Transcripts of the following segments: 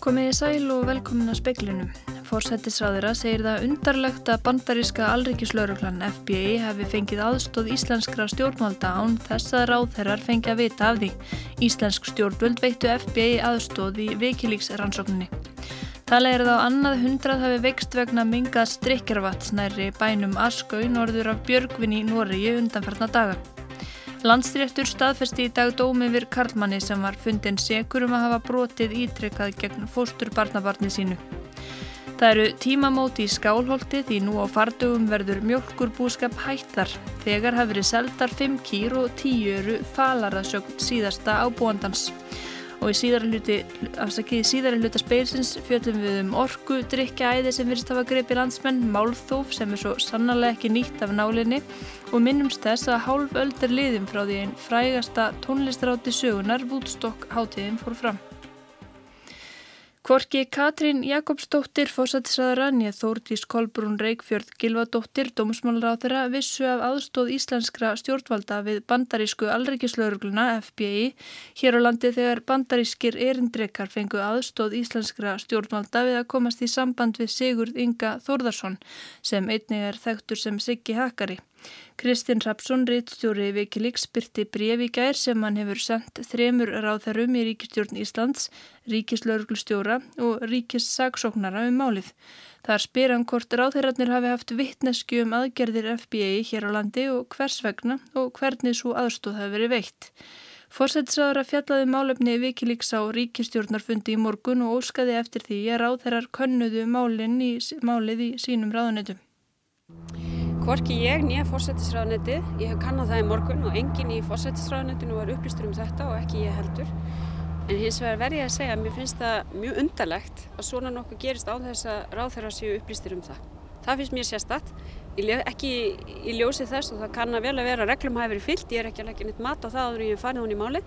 Komiði sæl og velkomin að speiklinum. Forsættisráðira segir það undarlegt að bandaríska alríkislauruglan FBI hefði fengið aðstóð íslenskra stjórnvalda án þess að ráðherrar fengi að vita af því. Íslensk stjórnvöld veittu FBI aðstóð í vikilíks rannsókninni. Talið er þá annað hundrað hafi veikst vegna mingað strikjarvatsnæri bænum Askau norður af Björgvin í Nóriði undanferna daga. Landstréttur staðfesti í dag dómi við Karlmanni sem var fundin segur um að hafa brotið ítrekkað gegn fóstur barnabarni sínu. Það eru tímamóti í skálholti því nú á fardugum verður mjölkur búskap hættar. Þegar hafi verið seldar 5 kýr og 10 eru falaraðsögn síðasta ábúandans og í síðara hluti, afsakið, síðara hluta speilsins fjöldum við um orku, drikja æði sem virðist hafa greipið landsmenn, málþóf sem er svo sannarlega ekki nýtt af nálinni og minnumst þess að hálf öldar liðum frá því einn frægasta tónlistaráti sögunar Woodstock hátíðin fór fram. Kvorki Katrín Jakobsdóttir fósættisraðara nýja Þórtís Kolbrún Reykjörð Gilvadóttir dómsmálaráþara vissu af aðstóð íslenskra stjórnvalda við bandarísku alreikislaurugluna FBI hér á landi þegar bandarískir erindrekar fengu aðstóð íslenskra stjórnvalda við að komast í samband við Sigurd Inga Þórðarsson sem einnig er þekktur sem Siggi Hakari. Kristinn Rapsson, rittstjóri Vikilíks, byrti bref í gær sem hann hefur sendt þremur ráðherrum í Ríkistjórn Íslands, Ríkislauruglustjóra og Ríkissagsóknara um málið. Þar spyr hann hvort ráðherrarnir hafi haft vittnesku um aðgerðir FBI hér á landi og hvers vegna og hvernig svo aðstóð hafi verið veitt. Forsættisraður að fjallaði um málefni Vikilíks á Ríkistjórnarfundi í morgun og óskaði eftir því að ráðherrar könnuðu í, málið í sínum ráðanetum. Hvorki ég nýja fórsættisræðanetti, ég hef kannad það í morgun og engin í fórsættisræðanettinu var upplýstur um þetta og ekki ég heldur. En hins vegar verði ég að segja að mér finnst það mjög undarlegt að svona nokkuð gerist á þess að ráð þeirra séu upplýstur um það. Það finnst mér sérstatt, ekki í ljósi þess og það kann að vel að vera reglum hafi verið fyllt, ég er ekki leggja neitt mat á það áður en ég farið hún í máli.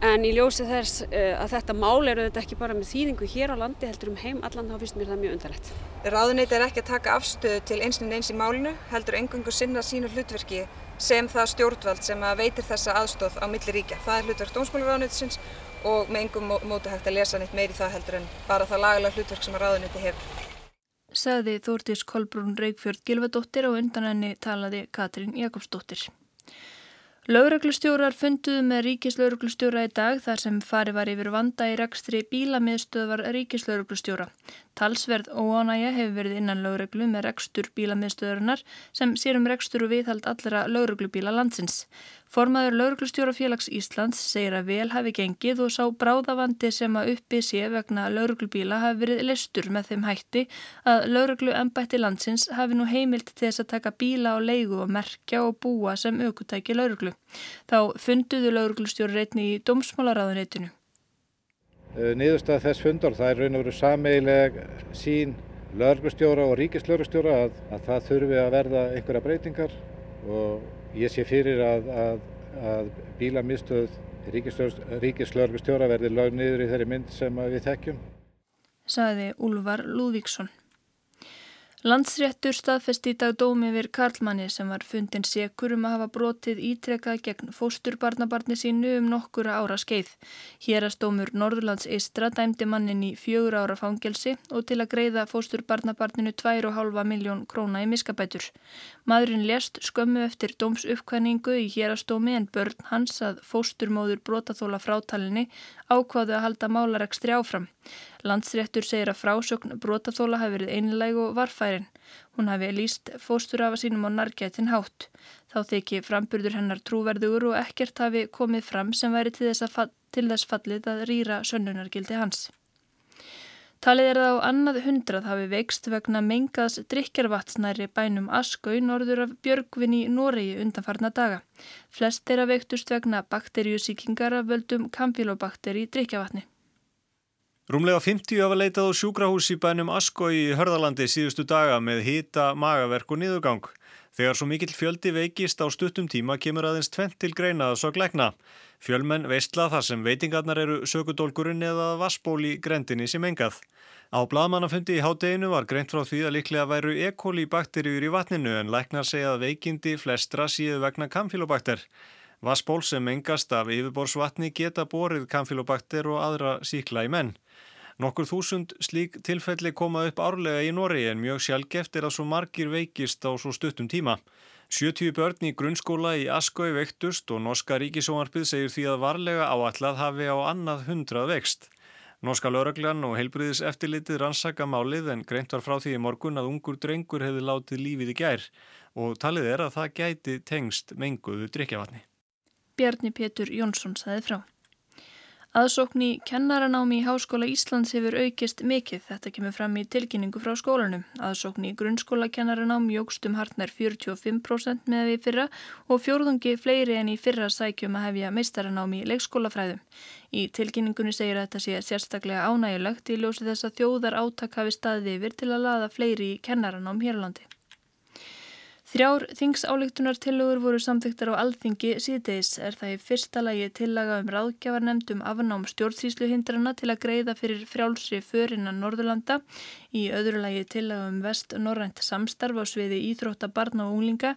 En í ljósi þess uh, að þetta mál eru þetta ekki bara með þýðingu hér á landi heldur um heim allan þá finnst mér það mjög undarlegt. Ráðuneytið er ekki að taka afstöðu til einsinn eins í málinu heldur engungu sinna sínu hlutverki sem það stjórnvald sem veitir þessa aðstóð á milli ríkja. Það er hlutverk dómsmálaráðuneytisins og með engum mótu hægt að lesa neitt meiri það heldur en bara það lagalega hlutverk sem að ráðuneytið hefur. Saði Þórtís Kolbrún Reykjörð Gilvadóttir og undan henni talaði Katrín Jakobsdóttir. Lauruglustjórar funduðu með ríkislauruglustjóra í dag þar sem fari var yfir vanda í rekstri bílamiðstöðvar ríkislauruglustjóra. Talsverð óánægja hefur verið innan lauruglu með rekstur bílamiðstöðurinnar sem sér um rekstur og viðhald allra lauruglubíla landsins. Formaður lauruglustjórafélags Íslands segir að vel hafi gengið og sá bráðavandi sem að uppi sé vegna lauruglubíla hafi verið listur með þeim hætti að lauruglu ennbætti landsins hafi nú heimilt til þess að taka bíla á leigu og merkja og búa sem aukutæki lauruglu. Þá funduðu lauruglustjóri reyni í dómsmálaráðunitinu. Eh, niðurstað þess fundar, það er raun og veru sameigileg sín lauruglustjóra og ríkislaurustjóra að, að það þurfi að verða einhverja breytingar og ég sé fyrir að, að, að bílamistöð ríkislaurustjóra verði lög niður í þeirri mynd sem við þekkjum. Saði Úlvar Lúðvíksson. Landsréttur staðfesti í dag dómi við Karlmanni sem var fundin sekur um að hafa brotið ítrekað gegn fósturbarnabarni sínu um nokkura ára skeið. Hérastómur Norðurlands Istra dæmdi mannin í fjögur ára fangelsi og til að greiða fósturbarnabarninu 2,5 miljón króna í miskabætur. Madurinn lest skömmu eftir dómsuppkvæningu í hérastómi en börn hans að fósturmóður brotaþóla frátalinni ákváðu að halda málarekstri áfram. Landsréttur segir að frásögn brotaþóla hafi verið einlæg og varfærin. Hún hafi líst fósturafa sínum á nargætin hátt. Þá þykji framburður hennar trúverður og ekkert hafi komið fram sem væri til þess, til þess fallið að rýra sönnunargildi hans. Talið er það á annað hundrað hafi veikst vegna mengaðs drikjarvatsnæri bænum Askau norður af Björgvin í Noregi undanfarna daga. Flest að veiktust vegna bakteríusíkingar af völdum kamfílobakteri í drikjavatni. Rúmlega 50 hafa leitað á sjúkrahús í bænum Askói í Hörðalandi síðustu daga með hýta, magaverk og niðurgang. Þegar svo mikill fjöldi veikist á stuttum tíma kemur aðeins tvent til greina að svo glegna. Fjölmenn veistla þar sem veitingarnar eru sökudólkurinn eða vassból í grendinni sem engað. Á bladmannafundi í hádeginu var greint frá því að líklega væru E. coli bakteríur í vatninu en læknar segja að veikindi flestra síðu vegna kamfilobakter. Vassból sem engast af yfirborsvatni geta borið kamfilobakter og aðra síkla í menn. Nokkur þúsund slík tilfelli koma upp árlega í Nóri en mjög sjálfgeft er að svo margir veikist á svo stuttum tíma. 70 börn í grunnskóla í Askói veiktust og Norska ríkisómarpið segir því að varlega áallad hafi á annað hundrað veikst. Norska lauraglan og heilbriðis eftirlitið rannsaka málið en greint var frá því í morgun að ungur drengur hefði látið lífið í gær og talið er að það gæti tengst menguðu drikjavatni. Bjarni Pétur Jónsson saði frá. Aðsókn í kennaranámi í Háskóla Íslands hefur aukist mikið. Þetta kemur fram í tilkynningu frá skólanum. Aðsókn í grunnskóla kennaranámi jógst um hartnær 45% með við fyrra og fjórðungi fleiri en í fyrra sækjum að hefja meistaranámi í leikskólafræðum. Í tilkynningunni segir að þetta sé sérstaklega ánægilegt í ljósi þess að þjóðar áttak hafi staðið yfir til að laða fleiri í kennaranám hérlandi. Þrjár þingsálíktunartillögur voru samþyktar á alþingi síðdeis er það í fyrsta lagi tillaga um ráðgjafarnemdum afnám stjórnsýsluhindrana til að greiða fyrir frjálsri förinnan Norðurlanda, í öðru lagi tillaga um vest-norrænt samstarf á sviði íþrótta barna og unglinga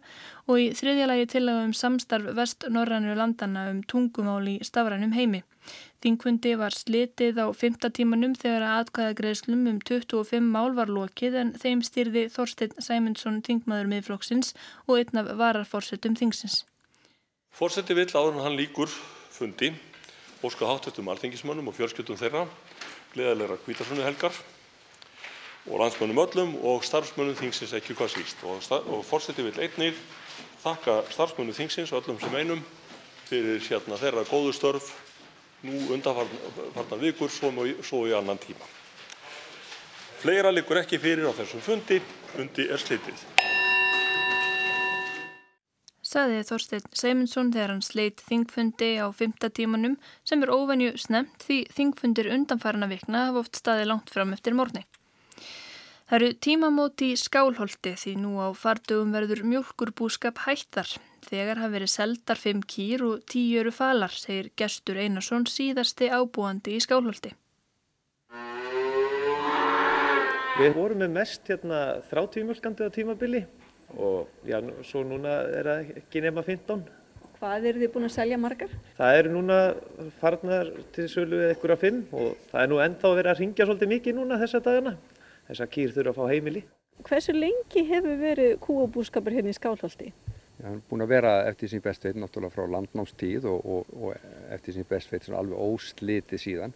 og í þriðja lagi tillaga um samstarf vest-norrænu landana um tungumáli stafrænum heimi. Þingfundi var slitið á fymta tímanum þegar að atkvæðagreðslum um 25 mál var lokið en þeim styrði Þorstein Sæmundsson þingmaður miðflokksins og einn af vararforsetum þingsins. Forseti vill áður hann líkur fundi óska háttöftum alþengismönnum og fjölskyldum þeirra, gleðilegra kvítarsunni helgar og landsmönnum öllum og starfsmönnum þingsins ekki hvað síst. Og, og forseti vill einnir þakka starfsmönnum þingsins öllum sem einum fyrir hérna þeirra góðu störf nú undanfarnar vikur svo í annan tíma. Fleira liggur ekki fyrir á þessum fundi, fundi er slitið. Saði Þorstein Seymundsson þegar hann sleitt þingfundi á fymta tímanum sem er óvenju snemt því þingfundir undanfarna vikna hafa oft staði langt fram eftir morni. Það eru tímamóti í skálholti því nú á fardugum verður mjölkurbúskap hættar. Þegar hafi verið seldar fimm kýr og tíu eru falar, segir gestur Einarsson síðasti ábúandi í skálholti. Við vorum með mest hérna, 30 mjölkandi á tímabili og já, svo núna er það ekki nema 15. Hvað eru þið búin að selja margar? Það eru núna farnar til sölu eða ykkur að fimm og það er nú ennþá að vera að ringja svolítið mikið núna þessa dagana. Þess að kýr þurfa að fá heimili. Hversu lengi hefur verið kúabúskapur hérna í Skálholti? Það er búin að vera eftir sín bestveit náttúrulega frá landnámstíð og, og, og eftir sín bestveit sem alveg ósliti síðan.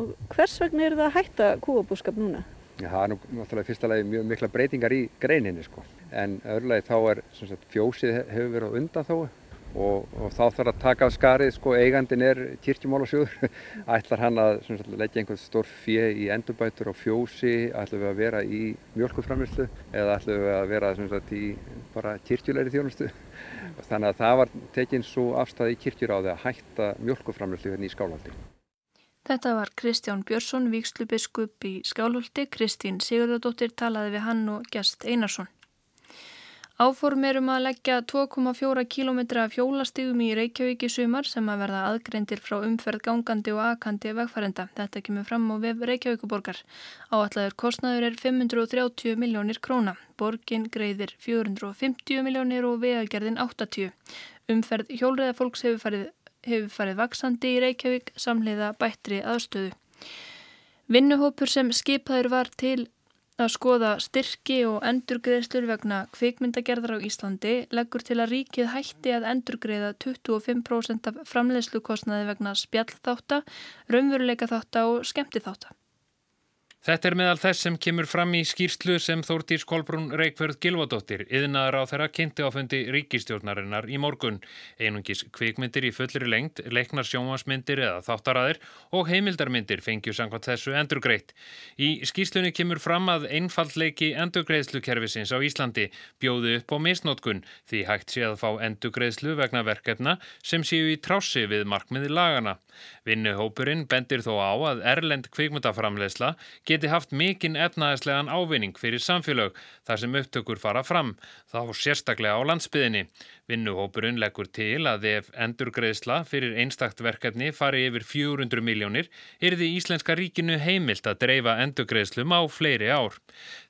Og hvers vegna eru það að hætta kúabúskap núna? Já, það er nú náttúrulega í fyrsta lagi mjög mikla breytingar í greininni sko. En öðrulega þá er sagt, fjósið hefur verið á undan þóu og, og þá þarf að taka af skarið sko, eigandin er kirkjumálasjóður ætlar hann að sagt, leggja einhvern stór fjö í endurbætur og fjósi ætlum við að vera í mjölkuframistu eða ætlum við að vera sagt, í bara kirkjulegri þjónustu þannig að það var tekinn svo afstæði í kirkjuráði að hætta mjölkuframistu hérna í Skálhaldi Þetta var Kristján Björnsson, vikslubiskup í Skálholti. Kristín Sigurðardóttir talaði við hann og Gjast Einarsson. Áform erum að leggja 2,4 km af hjólastígum í Reykjavík í sumar sem að verða aðgreindir frá umferð gangandi og akandi vegfærenda. Þetta kemur fram á vef Reykjavíkuborgar. Áallæður kostnaður er 530 miljónir króna. Borgin greiðir 450 miljónir og vegagerðin 80. Umferð hjólreða fólks hefur farið, hefur farið vaksandi í Reykjavík samleiða bættri aðstöðu. Vinnuhópur sem skipaður var til að skoða styrki og endurgreðslur vegna kvikmyndagerðar á Íslandi leggur til að ríkið hætti að endurgreða 25% af framleiðslukostnaði vegna spjallþáta, raunveruleika þáta og skemmti þáta. Þetta er meðal þess sem kemur fram í skýrslu sem Þórtís Kolbrún Reykjörð Gilvadóttir, yðnaðar á þeirra kynnti áfundi ríkistjórnarinnar í morgun. Einungis kvikmyndir í fullri lengt, leiknar sjómasmyndir eða þáttaraðir og heimildarmyndir fengju sangvað þessu endurgreitt. Í skýrslunni kemur fram að einfallleiki endurgreiðslukerfisins á Íslandi bjóði upp á misnótkun því hægt sé að fá endurgreiðslu vegna verkefna sem séu í trási við markmiði lagana. Vinnuhópurinn bendir þó á að erlend kvikmyndaframlegsla geti haft mikinn efnaðislegan ávinning fyrir samfélög þar sem upptökur fara fram, þá sérstaklega á landsbyðinni. Vinnuhópurinn leggur til að ef endurgreðsla fyrir einstakt verkefni fari yfir 400 miljónir er því Íslenska ríkinu heimilt að dreifa endurgreðslum á fleiri ár.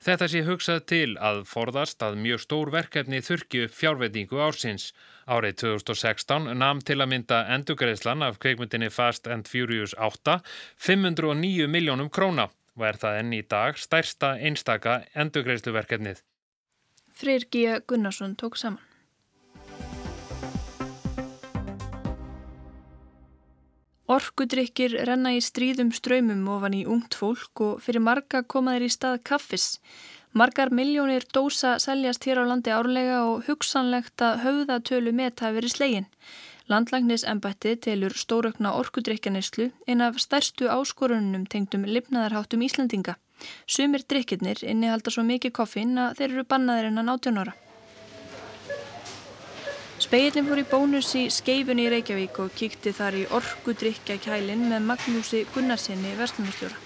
Þetta sé hugsað til að forðast að mjög stór verkefni þurki upp fjárvetningu ársins. Árið 2016 nam til að mynda endurgreðslan af kveikmyndinni Fast and Furious 8 509 miljónum króna og er það enn í dag stærsta einstaka endugreisluverkefnið. Freyr Gíja Gunnarsson tók saman. Orkudrykkir renna í stríðum ströymum ofan í ungt fólk og fyrir marga komaðir í stað kaffis. Margar miljónir dósa seljast hér á landi árlega og hugsanlegt að höfðatölu met hafi verið slegin. Landlagnisembætti telur stórökna orkudrykjanislu en af stærstu áskorunum tengdum lifnaðarháttum Íslandinga. Sumir drykkirnir innihalda svo mikið koffin að þeir eru bannaðir innan 18 ára. Speillin fór í bónus í skeifunni í Reykjavík og kíkti þar í orkudrykja kælin með Magnúsi Gunnarsinni vestlumistjóra.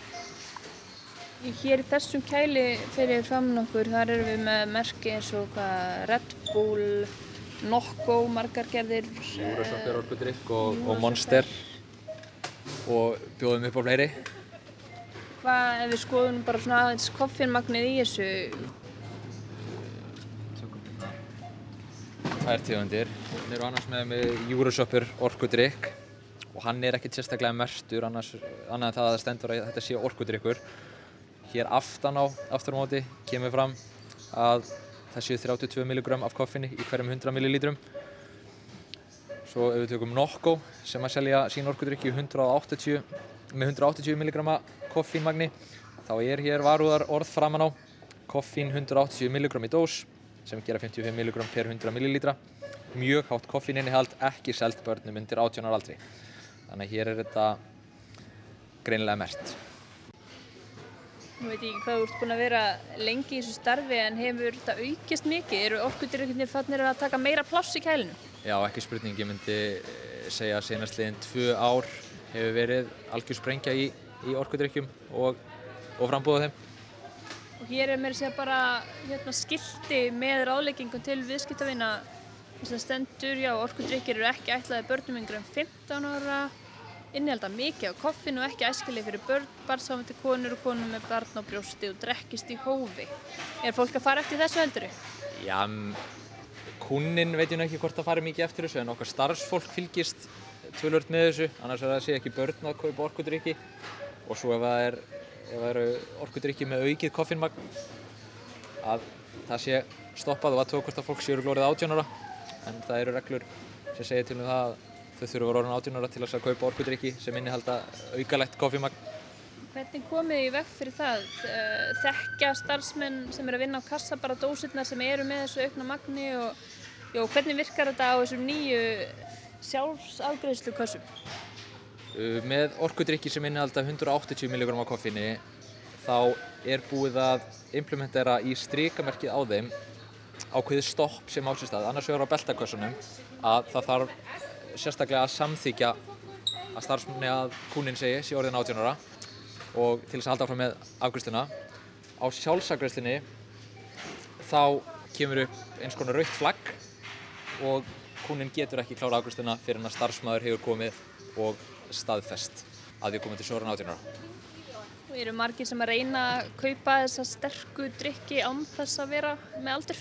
Hér í þessum kæli fyrir fram nokkur, þar erum við með merki eins og hvað Red Bull, Nokko, margargerðir. Júrasokkur orkudrykk og, og Monster og bjóðum upp á fleiri. Hvað ef við skoðum bara svona aðeins koffinmagnið í þessu? Tvær tíðundir. Við erum annars með, með Júrasokkur orkudrykk og hann er ekkert sérstaklega merstur annars, annað en það að það stendur að þetta sé orkudrykkur. Hér aftan á afturmóti kemur fram að það séu 32 mg af koffinni í hverjum 100 ml. Svo ef við tökum Nokko sem að selja sín orkudrykki með 180 mg koffínmagni þá er hér varúðar orð framan á koffín 180 mg í dós sem gera 55 mg per 100 ml. Mjög hátt koffíninnihald ekki selt börnum undir 18 ára aldri. Þannig að hér er þetta greinilega mert. Nú veit ég ekki hvað þú ert búin að vera lengi í þessu starfi en hefur þetta aukist mikið? Eru orkudrykkinir fannir að taka meira pláss í kælinu? Já, ekki spurning. Ég myndi segja að senastliðin tvö ár hefur verið algjör sprengja í, í orkudrykkjum og, og frambúða þeim. Og hér er mér að segja bara hérna, skildi með ráðleggingum til viðskiptavina sem stendur, já, orkudrykkir eru ekki ætlaði börnum yngur en 15 ára innihælda mikið á koffin og ekki æskilið fyrir börn, barnsáfandi konur og konur með barn á brjósti og drekkist í hófi. Er fólk að fara eftir þessu helduru? Já, kunnin veit ég nú ekki hvort það fari mikið eftir þessu en okkar starfsfólk fylgist tvölvört með þessu, annars er það að sé ekki börn að kaupa orkudrykki og svo ef það er, ef það eru orkudrykki með aukið koffinmagn að það sé stoppað og að tók hvort að fólk séu glórið átjónara en það eru reglur sem segir til um það að þau þurfa orðin átjónara til að kaupa orkudrykki sem innihalda aukalegt koffimagn. Hvernig komið þið í vekk fyrir það? Þekkja starfsmenn sem eru að vinna á kassa bara dósirnar sem eru með þessu aukna magni og jó, hvernig virkar þetta á þessum nýju sjálfsafgreðslu kössum? Með orkudrykki sem innihalda 180 mg á koffinni þá er búið að implementera í strykamerkið á þeim ákveðið stopp sem ásist að annars vegar á beltakossunum að það þarf sérstaklega að samþykja að starfsmunni að kúnin segi sé orðin 18 ára og til þess að halda áfram með afgriðsluna á sjálfsafgriðslunni þá kemur upp eins konar raukt flagg og kúnin getur ekki klára afgriðsluna fyrir en að starfsmæður hefur komið og staðfest að við komum til sjóran 18 ára Og eru margir sem að reyna að kaupa þessa sterku drikki án þess að vera með aldur?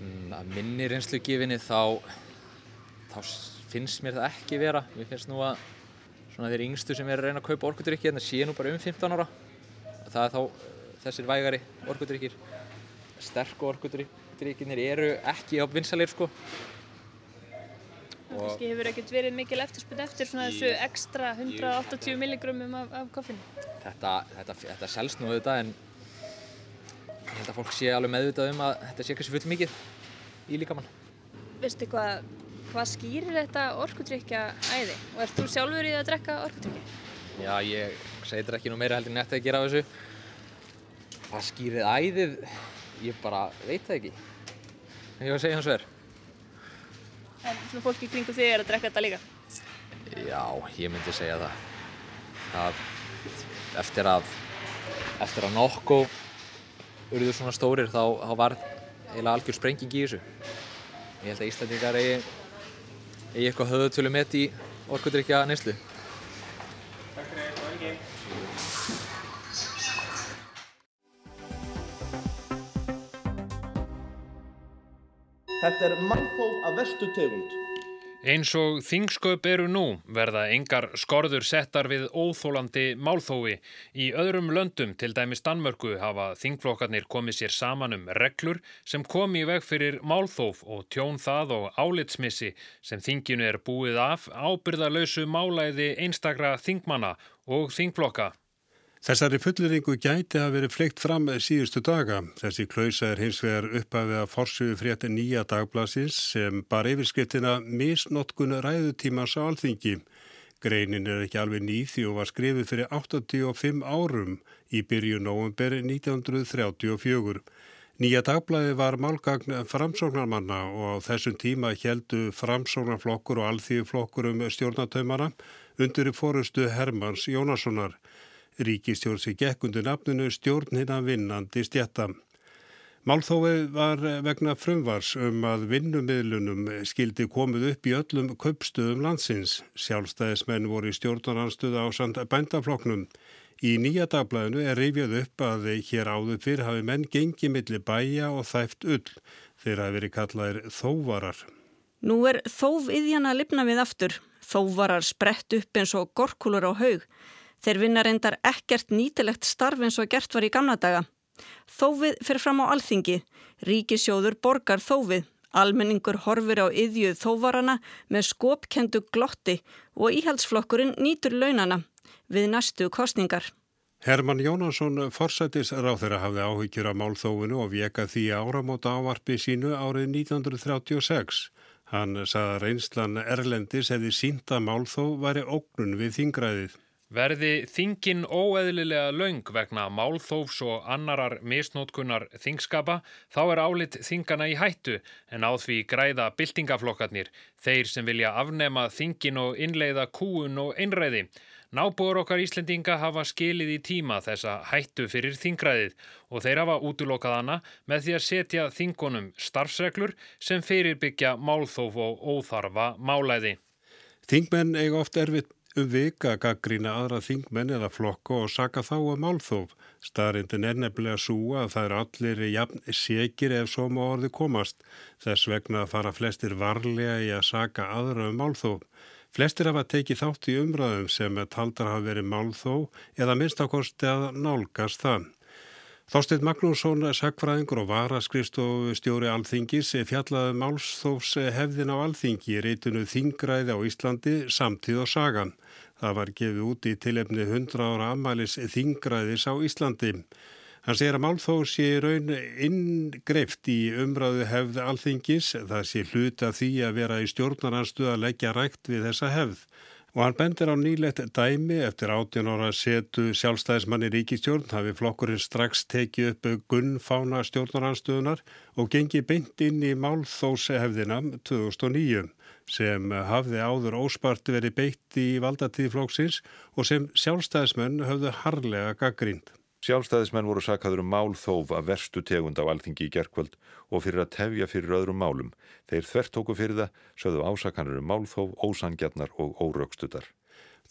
Mm, að minni reynslu gefinni þá, þá finnst mér það ekki vera. Mér finnst nú að svona þeir yngstu sem er að reyna að kaupa orkudrykki hérna sé nú bara um 15 ára. Það er þá þessir vægari orkudrykkir. Sterku orkudrykkinir eru ekki á vinsalir sko. Kanski hefur ekkert verið mikil eftirspunni eftir svona þessu ekstra 180 milligrömmum af, af koffinu? Þetta, þetta, þetta selst nú auðvitað en ég held að fólk sé alveg meðvitað um að þetta sé kannski full mikið í líkamann. Veistu hvað, hvað skýrir þetta orkudrykja æði? Og ert þú sjálfur í að drekka orkudrykja? Já, ég segi þetta ekki nú meira heldur en þetta að gera á þessu. Hvað skýrir æðið? Ég bara veit það ekki. Ég var að segja hans verð. En svona fólki kringu þig er að drekka þetta líka? Já, ég myndi segja það. Það eftir að eftir að nokku urður svona stórir þá, þá var eiginlega algjör sprenging í þessu. Ég held að Íslandingar eigi, eigi eitthvað höðutölu met í orkudrykja neyslu. Takk fyrir, það var ekki. Þetta er mannfólk af verstu tegund. Eins og þingsköp eru nú verða engar skorður settar við óþólandi málþói. Í öðrum löndum, til dæmis Danmörku, hafa þingflokkarnir komið sér saman um reglur sem komi í veg fyrir málþóf og tjón það og álitsmissi sem þinginu er búið af ábyrðalösu málæði einstakra þingmanna og þingflokka. Þessari fulleringu gæti að verið fleikt fram síðustu daga. Þessi klausa er hins vegar uppafið að forsögu frétti nýja dagblasins sem bar yfirskriftina misnotkun ræðutímans á alþingi. Greinin er ekki alveg nýþi og var skrifið fyrir 85 árum í byrju november 1934. Nýja dagblæði var málgagn framsóknarmanna og á þessum tíma heldu framsóknarflokkur og alþýðuflokkur um stjórnatöymana undir fórustu Hermanns Jónassonar. Ríkistjórn sem gekk undir nafninu stjórn hinn að vinnandi stjætta. Málþóið var vegna frumvars um að vinnumiðlunum skildi komið upp í öllum köpstöðum landsins. Sjálfstæðismenn voru í stjórnaranstöðu á sand bændafloknum. Í nýja dagblæðinu er reyfjað upp að hér áður fyrr hafi menn gengið millir bæja og þæft ull. Þeir hafi verið kallaðir þóvarar. Nú er þóf yðjana lifna við aftur. Þóvarar sprett upp eins og gorkulur á haug. Þeir vinna reyndar ekkert nýtilegt starf eins og gert var í gamla daga. Þófið fyrir fram á alþingi. Ríkisjóður borgar þófið. Almenningur horfir á yðjuð þóvarana með skopkendu glotti og íhaldsflokkurinn nýtur launana við næstu kostningar. Herman Jónasson þeirra hafði áhyggjur af málþófinu og veka því áramóta ávarpi sínu árið 1936. Hann sagði að reynslan Erlendis hefði sínda málþó væri ógnun við þingræðið. Verði þingin óeðlilega laung vegna málþófs og annarar misnótkunar þingskapa þá er álit þingana í hættu en á því græða byltingaflokkarnir, þeir sem vilja afnema þingin og innleiða kúun og einræði. Nábúr okkar Íslendinga hafa skilið í tíma þessa hættu fyrir þingræðið og þeir hafa útulokað hana með því að setja þingunum starfsreglur sem fyrirbyggja málþóf og óþarfa málæði. Þingmenn eiga oft erfitt um vika gaggrína aðra þingmenn eða flokka og saka þá um málþóf. Starindin er nefnilega svo að það er allir jafn segir ef svo má orði komast. Þess vegna fara flestir varlega í að saka aðra um málþóf. Flestir hafa tekið þátt í umræðum sem taldar hafa verið málþóf eða minnstakosti að nálgast það. Þorstein Magnússon, sakfræðingur og varaskrifstofu stjóri Alþingis fjallaði málsþófs hefðin á Alþingi í reytinu Þingræði á Íslandi samtíð og sagan. Það var gefið út í tilefni 100 ára ammælis Þingræðis á Íslandi. Hann segir að málþófs sé raun inngreift í umræðu hefð Alþingis. Það sé hluta því að vera í stjórnaranstöð að leggja rægt við þessa hefð. Og hann bendir á nýlegt dæmi eftir 18 ára setu sjálfstæðismanni ríkistjórn hafi flokkurinn strax tekið upp gunnfána stjórnaranstöðunar og gengi beint inn í málþósehefðina 2009 sem hafði áður óspart verið beitt í valdatíð flokksins og sem sjálfstæðismenn höfðu harlega gaggrínd. Sjálfstæðismenn voru sakaður um málþóf af verstu tegund á alþingi í gerkvöld og fyrir að tefja fyrir öðrum málum. Þeir þvert tóku fyrir það, sögðu ásakanur um málþóf, ósangjarnar og órökstutar.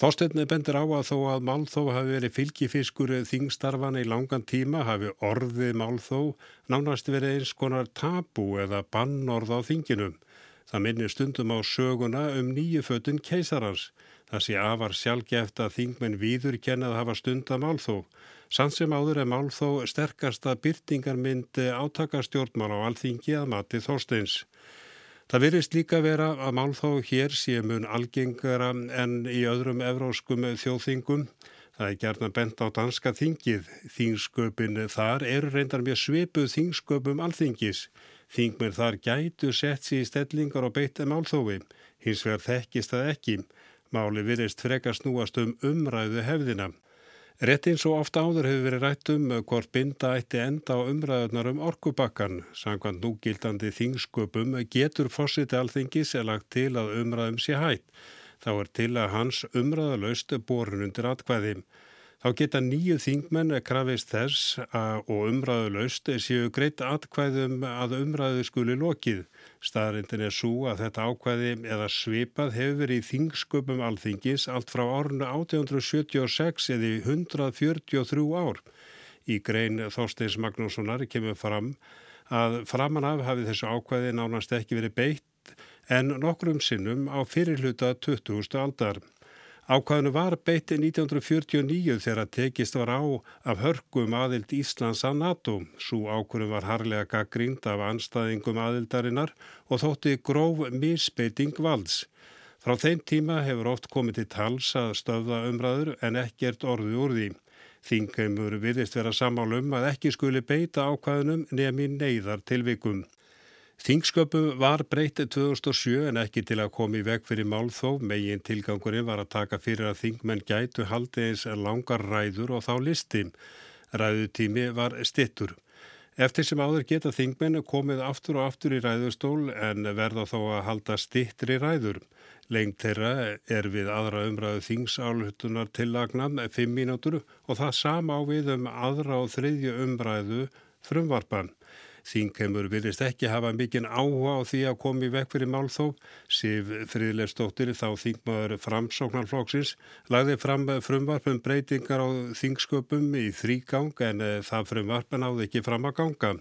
Þóstetni bendur á að þó að málþóf hafi verið fylgifiskur þingstarfana í langan tíma hafi orðið málþóf nánast verið eins konar tabu eða bannorð á þinginum. Það minnir stundum á söguna um nýju fötun keisarans. Það sé afar sjálfgeft að þingmenn viður kennað hafa stund að málþóf. Sann sem áður er mál þó sterkasta byrtingarmynd átakastjórnmál á alþingi að mati þósteins. Það virðist líka vera að mál þó hér sé mun algengara en í öðrum evróskum þjóðþingum. Það er gerna bent á danska þingið. Þingsköpin þar eru reyndar mjög svipuð þingsköpum alþingis. Þingmenn þar gætu sett sér í stellingar og beita málþófi. Hins vegar þekkist það ekki. Máli virðist frekar snúast um umræðu hefðina. Rétt eins og ofta áður hefur verið rætt um hvort binda ætti enda á umræðunar um orkubakkan. Samkvæmt núgildandi þingsköpum getur fósiti alþingis er lagt til að umræðum sé hætt. Þá er til að hans umræðalaust borin undir atkvæði. Þá geta nýju þingmenn krafist þess að, og umræðulaust séu greitt atkvæðum að umræðu skuli lokið. Staðrindin er svo að þetta ákvæði eða svipað hefur verið í þingsköpum alþingis allt frá árunu 1876 eða 143 ár. Í grein Þorsteins Magnússonar kemur fram að framan af hafi þessu ákvæði nánast ekki verið beitt en nokkrum sinnum á fyrirluta 20. aldar. Ákvæðinu var beiti 1949 þegar tekist var á af hörgum aðild Íslands að NATO. Svo ákvæðinu var harlega gaggrínd af anstæðingum aðildarinnar og þótti gróf misbeiting valds. Frá þeim tíma hefur oft komið til tals að stöða umræður en ekkert orði úr því. Þingheimur virðist vera samálum að ekki skuli beita ákvæðinum nefn í neyðar tilvikum. Þingsköpu var breytið 2007 en ekki til að koma í veg fyrir málþó. Megin tilgangurinn var að taka fyrir að þingmenn gætu haldi eins langar ræður og þá listi. Ræðutími var stittur. Eftir sem áður geta þingmenn komið aftur og aftur í ræðustól en verða þó að halda stittri ræður. Lengt þeirra er við aðra umræðu þingsálhutunar tillagnam 5 mínútur og það sama á við um aðra og þriðju umræðu frumvarpan. Þingheimur virðist ekki hafa mikinn áhuga á því að komi vekk fyrir málþó. Sif Fríðleifstóttir, þá þingmaður framsóknarflóksins, lagði fram frumvarpum breytingar á þingsköpum í þrýgang en eh, það frumvarpun áði ekki fram að ganga.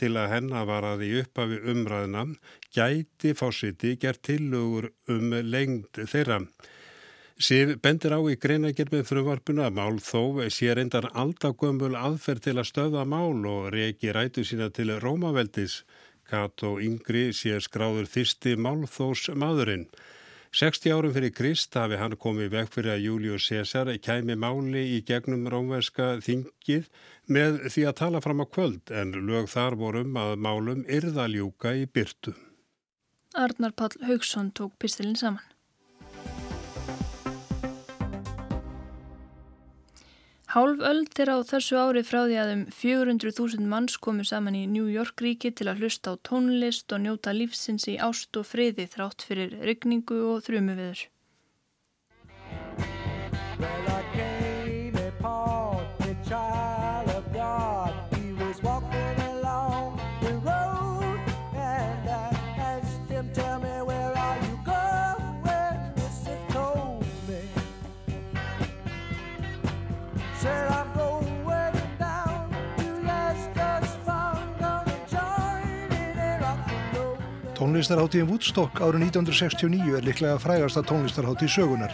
Til að hennar var að í upphafi umræðina gæti fósiti gert tillögur um lengd þeirra. Sif bendir á í greinagerð með frumvarpuna að mál þó sé reyndar aldagömmul aðferð til að stöða mál og reyki rætu sína til Rómaveldis. Kato Yngri sé skráður fyrsti málþós maðurinn. 60 árum fyrir Krist hafi hann komið veg fyrir að Július Cæsar kæmi máli í gegnum rómverska þingið með því að tala fram á kvöld en lög þar vorum að málum yrðaljúka í byrtu. Arnar Pall Haugsson tók pistilinn saman. Hálf öll þeirra á þessu ári frá því að um 400.000 manns komu saman í New York ríki til að hlusta á tónlist og njóta lífsins í ást og friði þrátt fyrir regningu og þrjumu Tónlistarháttíðin Woodstock árið 1969 er liklega frægasta tónlistarháttíð sögunar.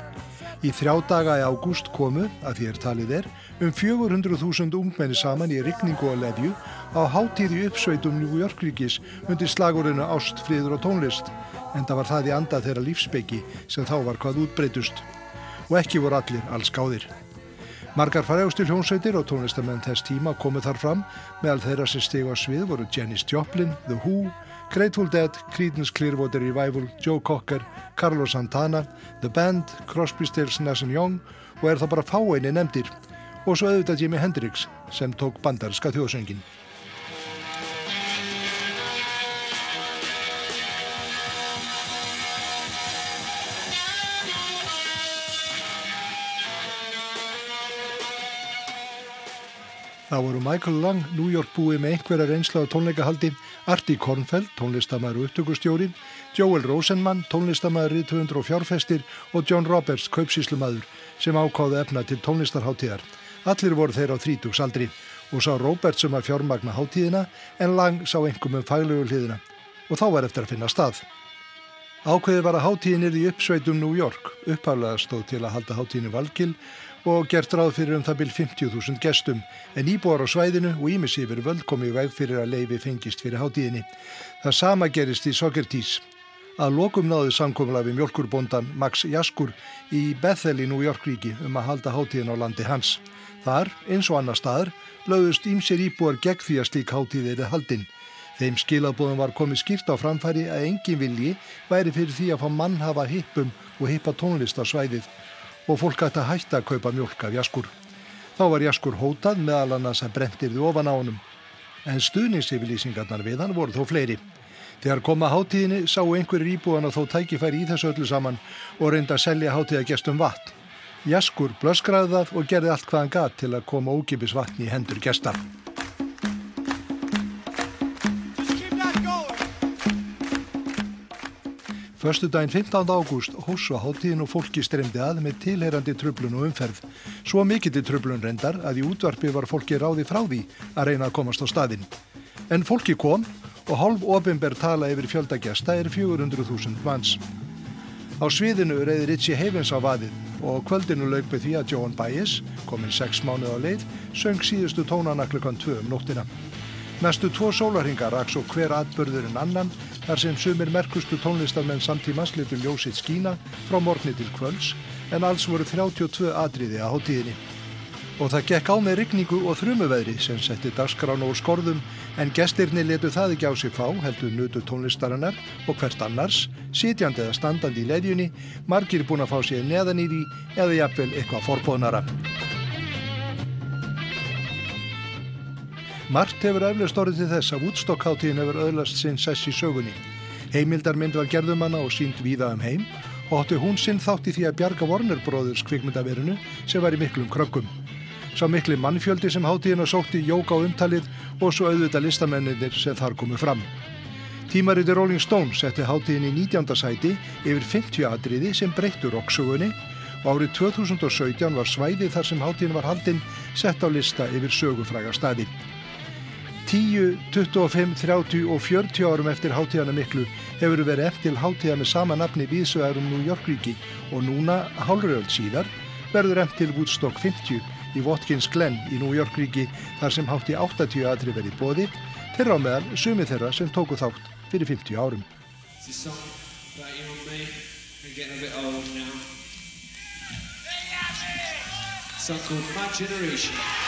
Í þrjá daga í ágúst komu, að er talið er, um 400.000 ungmenni saman í rigningu og lefju á háttíði uppsveitum New York ríkis undir slagurinu Ást, friður og tónlist. En það var það í anda þeirra lífsbyggi sem þá var hvað útbreytust. Og ekki voru allir alls gáðir. Margar frægustil hljónsveitir og tónlistamenn þess tíma komu þar fram meðal þeirra sem stegu á svið voru Janis Joplin, The Who, Grateful Dead, Creedence Clearwater Revival, Joe Cocker, Carlos Santana, The Band, Crosby, Stills, Nash Young og er það bara fáeinni nefndir og svo auðvitað Jimi Hendrix sem tók bandarska þjóðsöngin. Það voru Michael Lang, New York búi með einhverja reynsla á tónleikahaldi, Artie Kornfeld, tónlistamæður og upptökustjóri, Joel Rosenmann, tónlistamæður, riðtöfundur og fjárfestir og John Roberts, kaupsíslumæður sem ákáðu efna til tónlistarháttíðar. Allir voru þeir á þrítugsaldri og sá Roberts um að fjármagna háttíðina en Lang sá einhverjum um faglegu hliðina og þá var eftir að finna stað. Ákveði var að háttíðin er í uppsveitum New York, upphæflega stóð til að halda háttíðinu valgil og gert ráð fyrir um það byrj 50.000 gestum en íbúar á svæðinu og ímissífur völd komið veg fyrir að leifi fengist fyrir hátíðinni. Það sama gerist í Socrates. Að lokum náðu samkomla við mjölkurbondan Max Jaskur í Bethel í ríki um að halda hátíðin á landi hans. Þar, eins og annar staðar, lögðust ímsir íbúar gegn því að slík hátíð eða haldinn. Þeim skilabóðum var komið skýrt á framfæri að engin vilji væri fyrir því að fá mann hafa hippum og hippa tónlist á svæðið og fólk ætti að hætta að kaupa mjölk af jaskur. Þá var jaskur hótað meðal annars að brentirði ofan á honum. En stuðningsyfirlýsingarnar við hann voru þó fleiri. Þegar koma hátíðinni sáu einhverjir íbúan að þó tækifæri í þessu öllu saman og reynda að selja hátíðagestum vatn. Jaskur blöskraði það og gerði allt hvað hann gat til að koma ógipis vatni í hendur gestar. Förstu daginn 15. ágúst hósu á háttíðin og fólki stremdi að með tilherandi tröflun og umferð. Svo mikill til tröflun reyndar að í útvarpi var fólki ráði frá því að reyna að komast á staðinn. En fólki kom og hálf ofinber tala yfir fjöldagesta er 400.000 manns. Á sviðinu reyði Ritchie Havens á vaðið og kvöldinu lauk með því að Joan Baez, kominn sex mánuð á leið, söng síðustu tónana klukkan 2 um nóttina. Næstu tvo sólarhingar raks og hver atbörður en annan þar sem sumir merkustu tónlistarmenn samtímas litur ljósitt skína frá morgni til kvölds en alls voru 32 atriði á hátíðinni. Og það gekk á með rigningu og þrumuveðri sem setti dagskrána úr skorðum en gestirni letu það ekki á sig fá, heldur nutu tónlistarinnar og hvert annars, sitjandi eða standandi í leðjunni, margir búin að fá sér neðan í því eða jafnvel eitthvað forbóðnara. Margt hefur eflaust orðið til þess að Woodstock-háttíðin hefur öðlast sinn sess í sögunni. Heimildarmynd var gerðumanna og sínd víða um heim og hótti hún sinn þátt í því að bjarga Warner Brothers kvikmyndaverinu sem var í miklum krökkum sá mikli mannfjöldi sem hátíðina sótti jóka á umtalið og svo auðvita listamennir sem þar komu fram. Tímariti Rolling Stone setti hátíðin í 19. sæti yfir 50 atriði sem breyttur roksögunni og árið 2017 var svæði þar sem hátíðin var haldinn sett á lista yfir sögufræga staði. 10, 25, 30 og 40 árum eftir hátíðana miklu hefur verið eftir hátíða með sama nafni viðsöðarum New York ríki og núna hálfröld síðar verður eftir Woodstock 50 í Watkins Glen í New York ríki þar sem hátti 80 aðri verið bóði, þeirra á meðal sumi þeirra sem tóku þátt fyrir 50 árum. Song called My Generation.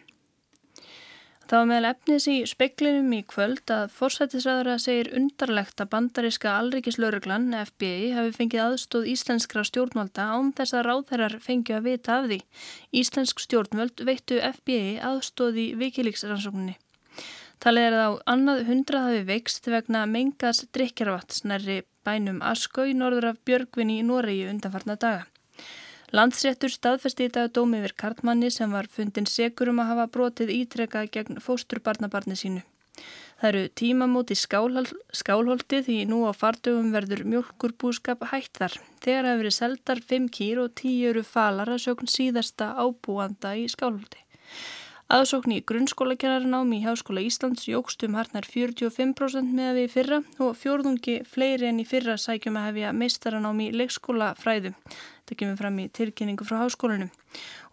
Það var meðal efnis í speklinum í kvöld að forsættisræðara segir undarlegt að bandaríska alrikislauruglan FBI hafi fengið aðstóð íslenskra stjórnvalda án þess að ráðherrar fengið að vita af því. Íslensk stjórnvöld veittu FBI aðstóð í vikilíksrannsókninni. Talið er að á annað hundrað hafi veikst vegna mengas drikjarvats nærri bænum Askó í norður af Björgvin í Noregi undanfarna daga. Landsréttur staðfesti í dag dómi yfir Kartmanni sem var fundin segur um að hafa brotið ítrekka gegn fósturbarnabarni sínu. Það eru tímamóti skálholti því nú á fardögum verður mjölkurbúskap hætt þar. Þegar hafi verið seldar 5 kýr og 10 eru falar að sjókn síðasta ábúanda í skálholti. Aðsókn í grunnskólakennarinámi í Háskóla Íslands jógstum harnar 45% með að við fyrra og fjórðungi fleiri enn í fyrra sækjum að hefja meistaranámi í leikskólafræðu. Þetta kemur fram í tilkynningu frá háskólanum.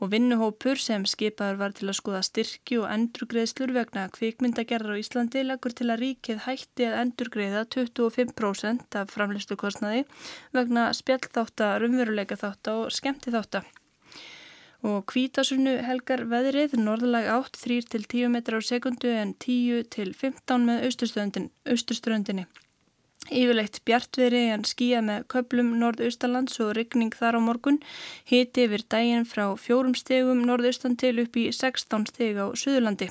Og vinnuhópur sem skipaður var til að skoða styrki og endurgreðslur vegna kvikmyndagerðar á Íslandi leggur til að ríkið hætti að endurgreða 25% af framlistu kostnaði vegna spjallþáta, rumveruleika þáta og skemmti þáta. Og kvítasunnu helgar veðrið norðalag átt 3-10 metrar á sekundu en 10-15 með austurströndinni. Yfirleitt bjartveri en skýja með köplum norðaustalands og ryggning þar á morgun. Hiti yfir daginn frá fjórum stegum norðaustan til upp í 16 steg á Suðurlandi.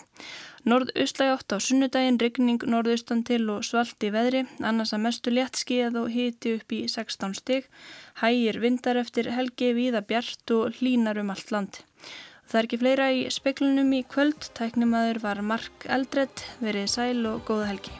Norðaustlæg átt á sunnudaginn, ryggning norðaustan til og svalti veðri, annars að mestu létt skíðað og hiti upp í 16 steg. Hægir vindar eftir helgi viða bjart og hlínar um allt land. Það er ekki fleira í speklunum í kvöld, tæknimaður var Mark Eldredd, verið sæl og góða helgi.